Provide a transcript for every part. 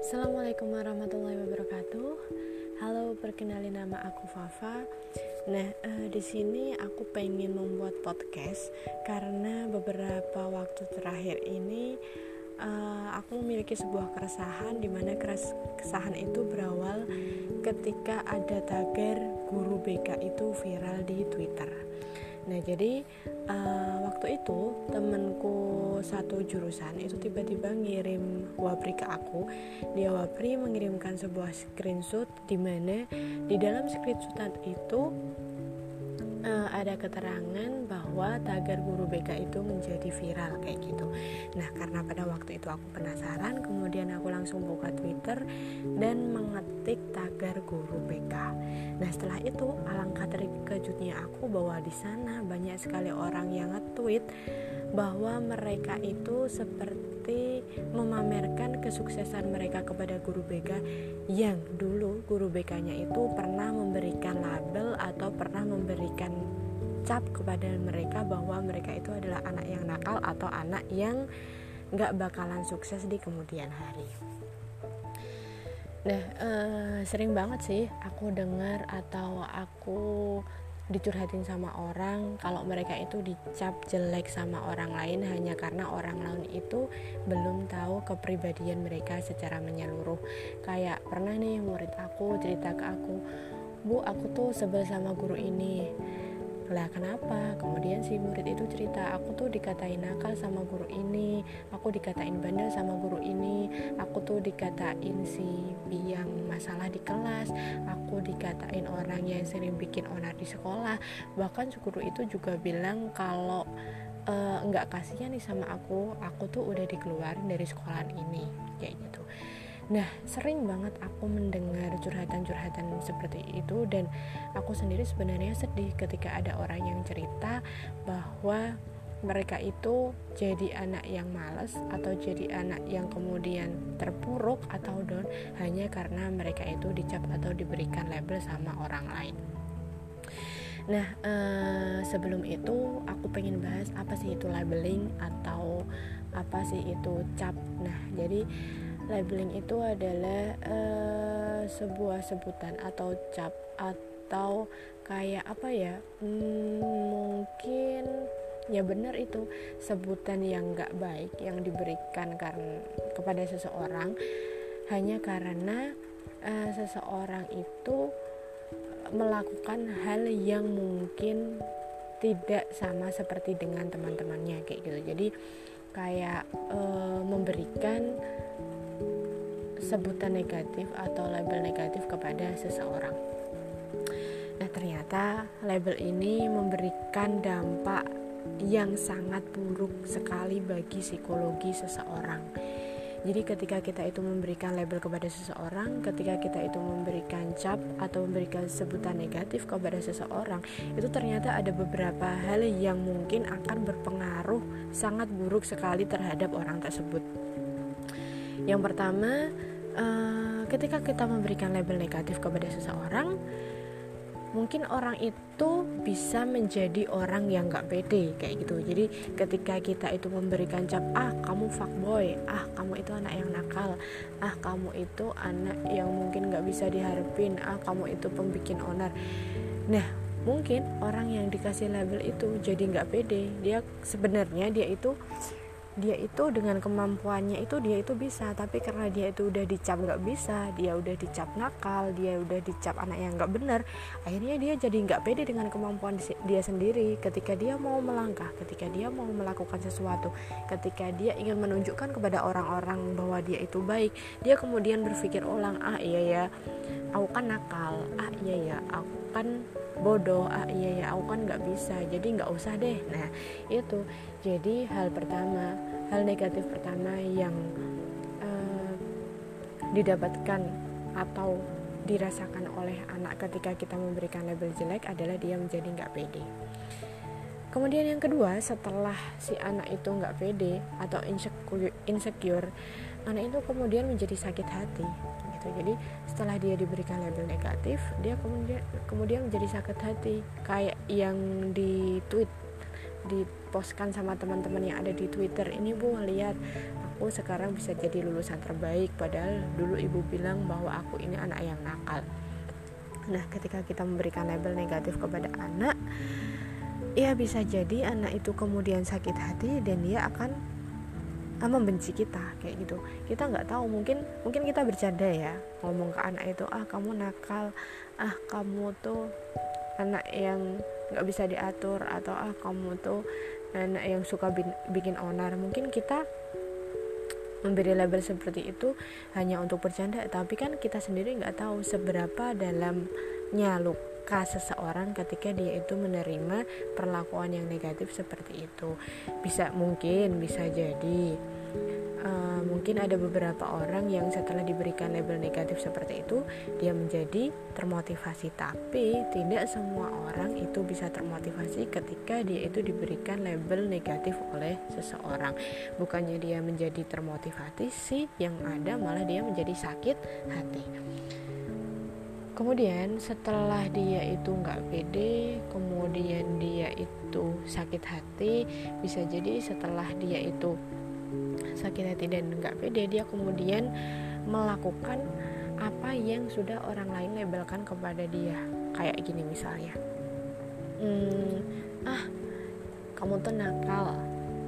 Assalamualaikum warahmatullahi wabarakatuh. Halo, perkenalin nama aku Fafa. Nah, uh, di sini aku pengen membuat podcast karena beberapa waktu terakhir ini uh, aku memiliki sebuah keresahan di mana keresahan itu berawal ketika ada tagar guru BK itu viral di Twitter. Nah, jadi uh, waktu itu temenku satu jurusan itu tiba-tiba ngirim wapri ke aku. Dia wapri mengirimkan sebuah screenshot di mana di dalam screenshotan itu uh, ada keterangan bahwa tagar guru BK itu menjadi viral kayak gitu. Nah, karena pada waktu itu aku penasaran, kemudian aku langsung buka Twitter dan mengetik tagar guru BK. Nah, setelah itu alangkah terkejutnya aku bahwa di sana banyak sekali orang yang nge-tweet bahwa mereka itu seperti memamerkan kesuksesan mereka kepada guru BK yang dulu guru BK-nya itu pernah memberikan label atau pernah memberikan cap kepada mereka bahwa mereka itu adalah anak yang nakal atau anak yang nggak bakalan sukses di kemudian hari. Nah, eh, sering banget sih aku dengar atau aku dicurhatin sama orang kalau mereka itu dicap jelek sama orang lain hanya karena orang lain itu belum tahu kepribadian mereka secara menyeluruh. Kayak pernah nih murid aku cerita ke aku bu aku tuh sebel sama guru ini lah kenapa? Kemudian si murid itu cerita aku tuh dikatain nakal sama guru ini aku dikatain bandel sama guru ini aku tuh dikatain si yang masalah di kelas aku dikatain orang yang sering bikin onar di sekolah. Bahkan guru itu juga bilang kalau uh, nggak kasihan nih sama aku aku tuh udah dikeluarin dari sekolahan ini kayak gitu Nah, sering banget aku mendengar curhatan-curhatan seperti itu dan aku sendiri sebenarnya sedih ketika ada orang yang cerita bahwa mereka itu jadi anak yang males atau jadi anak yang kemudian terpuruk atau down hanya karena mereka itu dicap atau diberikan label sama orang lain. Nah, eh, sebelum itu aku pengen bahas apa sih itu labeling atau apa sih itu cap. Nah, jadi labeling itu adalah uh, sebuah sebutan atau cap atau kayak apa ya? Hmm, mungkin ya benar itu sebutan yang gak baik yang diberikan karena kepada seseorang hanya karena uh, seseorang itu melakukan hal yang mungkin tidak sama seperti dengan teman-temannya kayak gitu. Jadi kayak uh, memberikan sebutan negatif atau label negatif kepada seseorang. Nah, ternyata label ini memberikan dampak yang sangat buruk sekali bagi psikologi seseorang. Jadi ketika kita itu memberikan label kepada seseorang, ketika kita itu memberikan cap atau memberikan sebutan negatif kepada seseorang, itu ternyata ada beberapa hal yang mungkin akan berpengaruh sangat buruk sekali terhadap orang tersebut. Yang pertama, uh, ketika kita memberikan label negatif kepada seseorang mungkin orang itu bisa menjadi orang yang gak pede kayak gitu. Jadi ketika kita itu memberikan cap ah kamu fuckboy ah kamu itu anak yang nakal ah kamu itu anak yang mungkin gak bisa diharapin ah kamu itu pembikin onar nah mungkin orang yang dikasih label itu jadi nggak pede. Dia sebenarnya dia itu dia itu dengan kemampuannya itu dia itu bisa. Tapi karena dia itu udah dicap nggak bisa dia udah dicap nakal dia udah dicap anak yang nggak benar akhirnya dia jadi nggak pede dengan kemampuan dia sendiri. Ketika dia mau melangkah ketika dia mau melakukan sesuatu ketika dia ingin menunjukkan kepada orang-orang bahwa dia itu baik dia kemudian berpikir ulang ah iya ya aku kan nakal ah iya ya aku kan bodoh ah iya ya aku kan nggak bisa jadi nggak usah deh. Nah itu jadi hal pertama hal negatif pertama yang uh, didapatkan atau dirasakan oleh anak ketika kita memberikan label jelek adalah dia menjadi nggak pede. Kemudian yang kedua setelah si anak itu nggak pede atau insecure, anak itu kemudian menjadi sakit hati gitu. Jadi setelah dia diberikan label negatif dia kemudian kemudian menjadi sakit hati. Kayak yang di tweet dipostkan sama teman-teman yang ada di Twitter ini bu lihat aku sekarang bisa jadi lulusan terbaik padahal dulu ibu bilang bahwa aku ini anak yang nakal. Nah ketika kita memberikan label negatif kepada anak ya bisa jadi anak itu kemudian sakit hati dan dia akan ah, membenci kita kayak gitu. Kita nggak tahu mungkin mungkin kita bercanda ya ngomong ke anak itu ah kamu nakal ah kamu tuh anak yang nggak bisa diatur atau ah kamu tuh anak yang suka bikin onar. Mungkin kita memberi label seperti itu hanya untuk bercanda tapi kan kita sendiri nggak tahu seberapa dalamnya luka seseorang ketika dia itu menerima perlakuan yang negatif seperti itu. Bisa mungkin bisa jadi uh, mungkin ada beberapa orang yang setelah diberikan label negatif seperti itu dia menjadi termotivasi. Tapi tidak semua orang itu bisa termotivasi ketika dia itu diberikan label negatif oleh seseorang. Bukannya dia menjadi termotivasi sih yang ada malah dia menjadi sakit hati. Kemudian setelah dia itu nggak pede kemudian dia itu sakit hati bisa jadi setelah dia itu sakit hati dan nggak pede dia kemudian melakukan apa yang sudah orang lain labelkan kepada dia. Kayak gini misalnya. Hmm, ah kamu tuh nakal.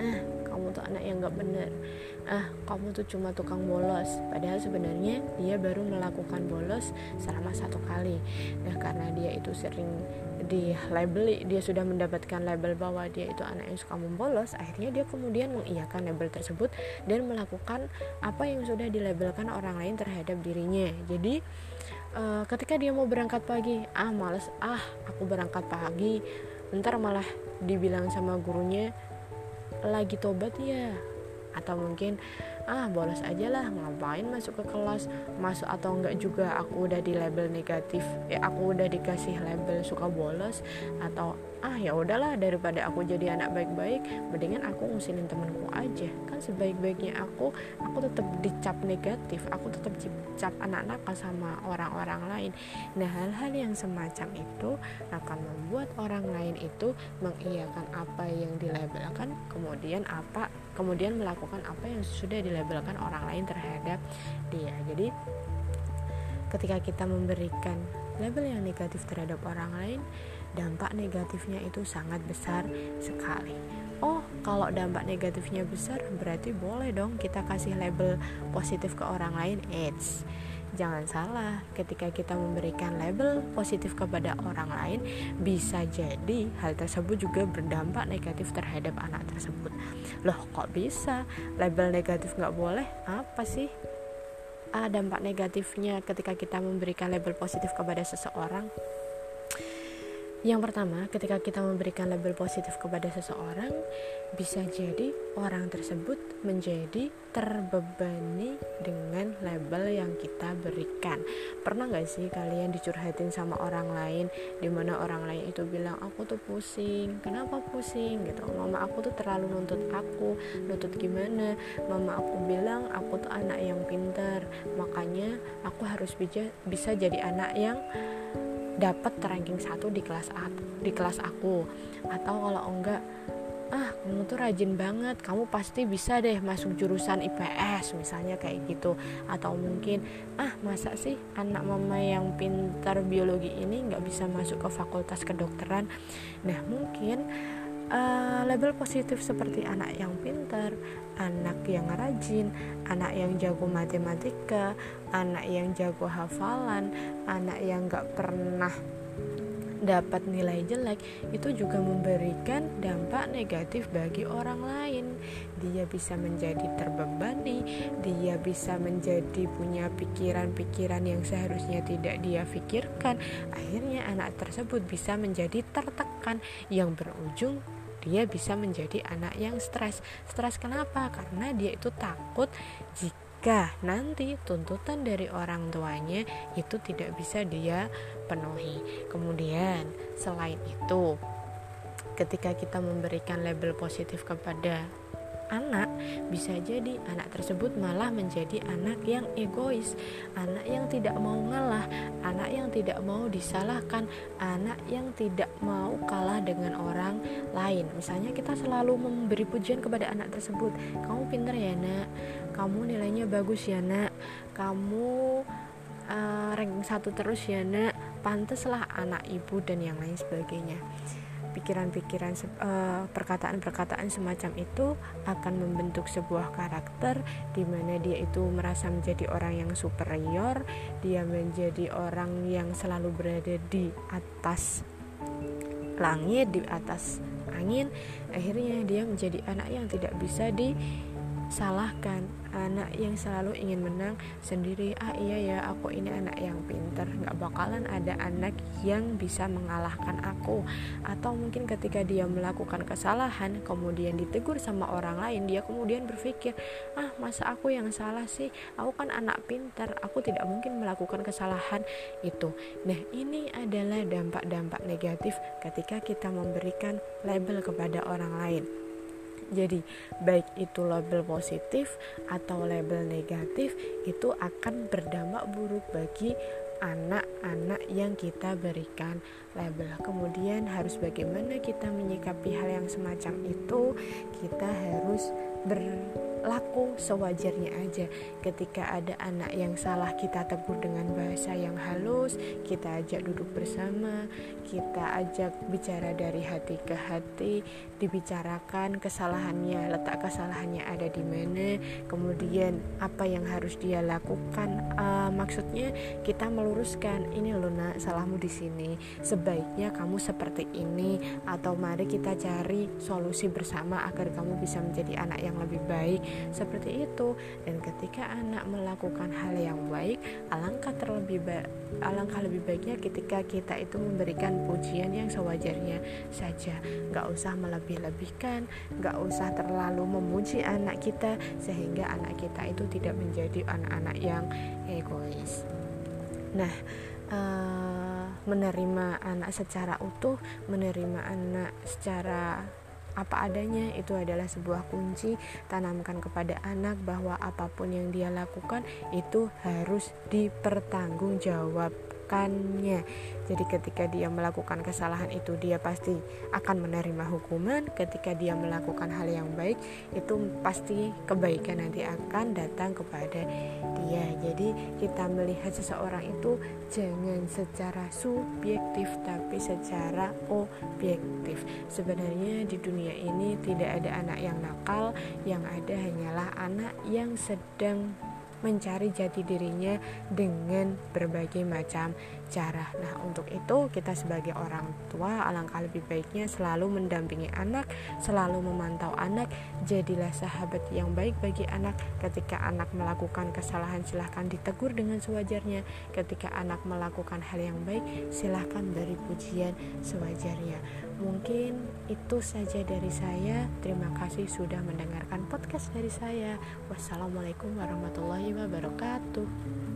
Ah kamu tuh anak yang nggak bener. Ah kamu tuh cuma tukang bolos. Padahal sebenarnya dia baru melakukan bolos selama satu kali. Nah karena dia itu sering di label dia sudah mendapatkan label bahwa dia itu anak yang suka membolos akhirnya dia kemudian mengiyakan label tersebut dan melakukan apa yang sudah dilabelkan orang lain terhadap dirinya. Jadi uh, ketika dia mau berangkat pagi ah males ah aku berangkat pagi. Ntar malah dibilang sama gurunya lagi tobat ya? Atau mungkin ah bolos aja lah ngapain masuk ke kelas? Masuk atau enggak juga aku udah di label negatif ya aku udah dikasih label suka bolos atau ah ya udahlah daripada aku jadi anak baik-baik mendingan aku ngusilin temanku aja. Kan sebaik-baiknya aku aku tetap dicap negatif aku tetap dicap anak nakal sama orang-orang lain. Nah hal-hal yang semacam itu akan membuat orang lain itu mengiyakan apa yang dilabelkan kemudian apa kemudian melakukan apa yang sudah dilabelkan orang lain terhadap dia jadi ketika kita memberikan label yang negatif terhadap orang lain dampak negatifnya itu sangat besar sekali. Oh, kalau dampak negatifnya besar, berarti boleh dong kita kasih label positif ke orang lain. Eits, jangan salah, ketika kita memberikan label positif kepada orang lain, bisa jadi hal tersebut juga berdampak negatif terhadap anak tersebut. Loh, kok bisa? Label negatif nggak boleh? Apa sih? Ah, dampak negatifnya ketika kita memberikan label positif kepada seseorang yang pertama, ketika kita memberikan label positif kepada seseorang, bisa jadi orang tersebut menjadi terbebani dengan label yang kita berikan. Pernah gak sih kalian dicurhatin sama orang lain, di mana orang lain itu bilang aku tuh pusing, kenapa pusing gitu? Mama aku tuh terlalu nuntut aku, nuntut gimana? Mama aku bilang aku tuh anak yang pintar, makanya aku harus bisa bisa jadi anak yang dapat ranking satu di kelas A, di kelas aku. Atau kalau enggak ah kamu tuh rajin banget kamu pasti bisa deh masuk jurusan IPS misalnya kayak gitu. Atau mungkin ah masa sih anak mama yang pintar biologi ini nggak bisa masuk ke fakultas kedokteran? Nah mungkin uh, label positif seperti anak yang pintar, anak yang rajin, anak yang jago matematika, anak yang jago hafalan, anak yang gak pernah dapat nilai jelek itu juga memberikan dampak negatif bagi orang lain. Dia bisa menjadi terbebani, dia bisa menjadi punya pikiran-pikiran yang seharusnya tidak dia pikirkan. Akhirnya anak tersebut bisa menjadi tertekan yang berujung dia bisa menjadi anak yang stres. Stres kenapa? Karena dia itu takut jika nanti tuntutan dari orang tuanya itu tidak bisa dia penuhi. Kemudian, selain itu, ketika kita memberikan label positif kepada anak bisa jadi anak tersebut malah menjadi anak yang egois anak yang tidak mau ngalah anak yang tidak mau disalahkan anak yang tidak mau kalah dengan orang lain. Misalnya kita selalu memberi pujian kepada anak tersebut. Kamu pintar ya nak. Kamu nilainya bagus ya nak. Kamu uh, ranking satu terus ya nak. Panteslah anak ibu dan yang lain sebagainya pikiran-pikiran uh, perkataan-perkataan semacam itu akan membentuk sebuah karakter di mana dia itu merasa menjadi orang yang superior, dia menjadi orang yang selalu berada di atas langit, di atas angin. Akhirnya dia menjadi anak yang tidak bisa disalahkan anak yang selalu ingin menang sendiri. Ah iya ya aku ini anak yang pinter. Nggak bakalan ada anak yang bisa mengalahkan aku. Atau mungkin ketika dia melakukan kesalahan kemudian ditegur sama orang lain dia kemudian berpikir ah masa aku yang salah sih? Aku kan anak pinter aku tidak mungkin melakukan kesalahan itu. Nah ini adalah dampak-dampak negatif ketika kita memberikan label kepada orang lain jadi baik itu label positif atau label negatif itu akan berdampak buruk bagi anak-anak yang kita berikan label. Kemudian harus bagaimana kita menyikapi hal yang semacam itu? Kita harus ber laku sewajarnya aja. Ketika ada anak yang salah kita tegur dengan bahasa yang halus kita ajak duduk bersama kita ajak bicara dari hati ke hati dibicarakan kesalahannya letak kesalahannya ada di mana kemudian apa yang harus dia lakukan. Uh, maksudnya kita meluruskan ini loh nak salahmu di sini. Sebaiknya kamu seperti ini atau mari kita cari solusi bersama agar kamu bisa menjadi anak yang lebih baik seperti itu. Dan ketika anak melakukan hal yang baik alangkah terlebih ba alangkah lebih baiknya ketika kita itu memberikan pujian yang sewajarnya saja. Nggak usah melebih-lebihkan nggak usah terlalu memuji anak kita sehingga anak kita itu tidak menjadi anak-anak yang egois. Nah uh, menerima anak secara utuh menerima anak secara apa adanya itu adalah sebuah kunci tanamkan kepada anak bahwa apa pun yang dia lakukan itu harus dipertanggungjawabkannya jadi ketika dia melakukan kesalahan itu dia pasti akan menerima hukuman. Ketika dia melakukan hal yang baik itu pasti kebaikan nanti akan datang kepada dia. Jadi kita melihat seseorang itu jangan secara subjektif tapi secara objektif. Sebenarnya di dunia ini tidak ada anak yang nakal, yang ada hanyalah anak yang sedang mencari jati dirinya dengan berbagai macam cara. Nah, untuk itu kita sebagai orang tua alangkah lebih baiknya selalu mendampingi anak, selalu memantau anak, jadilah sahabat yang baik bagi anak. Ketika anak melakukan kesalahan silahkan ditegur dengan sewajarnya. Ketika anak melakukan hal yang baik silahkan beri pujian sewajarnya. Mungkin itu saja dari saya. Terima kasih sudah mendengarkan podcast dari saya. Wassalamualaikum warahmatullahi wabarakatuh.